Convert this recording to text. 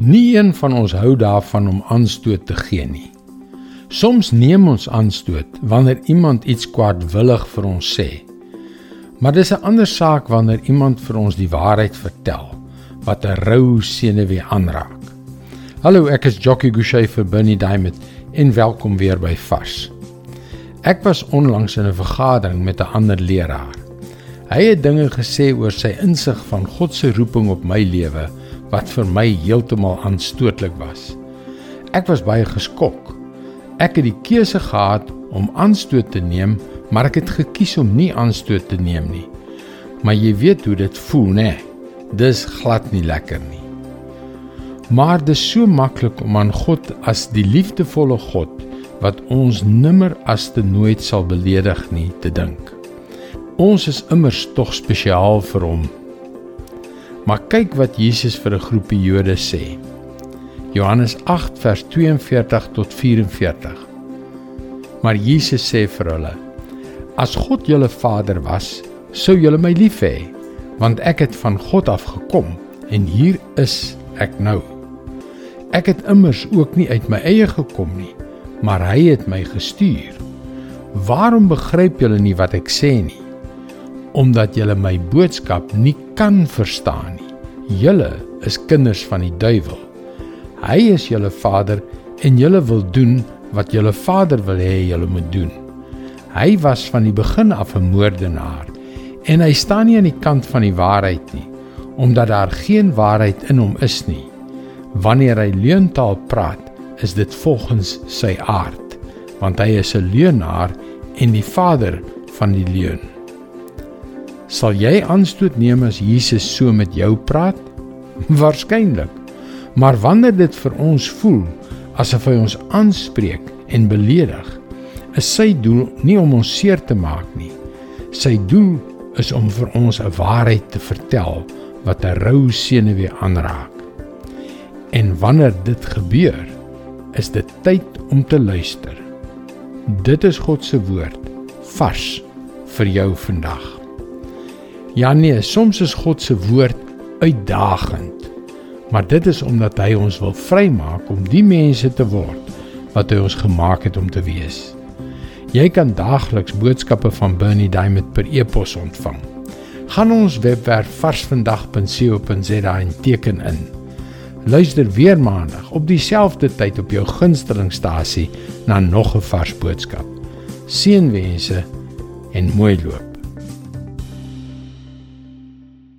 Nie een van ons hou daarvan om aanstoot te gee nie. Soms neem ons aanstoot wanneer iemand iets kwaadwillig vir ons sê. Maar dis 'n ander saak wanneer iemand vir ons die waarheid vertel wat 'n rou senuwee aanraak. Hallo, ek is Jockey Gouchee vir Bernie Diamond en welkom weer by Vars. Ek was onlangs in 'n vergadering met 'n ander leraar. Hy het dinge gesê oor sy insig van God se roeping op my lewe wat vir my heeltemal aanstootlik was. Ek was baie geskok. Ek het die keuse gehad om aanstoot te neem, maar ek het gekies om nie aanstoot te neem nie. Maar jy weet hoe dit voel, né? Dis glad nie lekker nie. Maar dit is so maklik om aan God as die liefdevolle God wat ons nimmer as te nooit sal beledig nie te dink. Ons is immers tog spesiaal vir hom Maar kyk wat Jesus vir 'n groepie Jode sê. Johannes 8 vers 42 tot 44. Maar Jesus sê vir hulle: As God julle Vader was, sou julle my lief hê, want ek het van God af gekom en hier is ek nou. Ek het immers ook nie uit my eie gekom nie, maar hy het my gestuur. Waarom begryp julle nie wat ek sê nie? omdat julle my boodskap nie kan verstaan nie. Julle is kinders van die duiwel. Hy is julle vader en julle wil doen wat julle vader wil hê julle moet doen. Hy was van die begin af 'n moordenaar en hy staan nie aan die kant van die waarheid nie omdat daar geen waarheid in hom is nie. Wanneer hy leuntaal praat, is dit volgens sy aard, want hy is 'n leuenaar en die vader van die leuen. Sal jy aanstoot neem as Jesus so met jou praat? Waarskynlik. Maar wanneer dit vir ons voel asof hy ons aanspreek en beledig, is sy doel nie om ons seer te maak nie. Sy doel is om vir ons 'n waarheid te vertel wat 'n rou senuwee aanraak. En wanneer dit gebeur, is dit tyd om te luister. Dit is God se woord vars vir jou vandag. Ja nee, soms is God se woord uitdagend. Maar dit is omdat hy ons wil vrymaak om die mense te word wat hy ons gemaak het om te wees. Jy kan daagliks boodskappe van Bernie Diamond per e-pos ontvang. Gaan ons webwerf varsvandag.co.za en teken in. Luister weer maandag op dieselfde tyd op jou gunstelingstasie na nog 'n vars boodskap. Seënwense en mooi loop.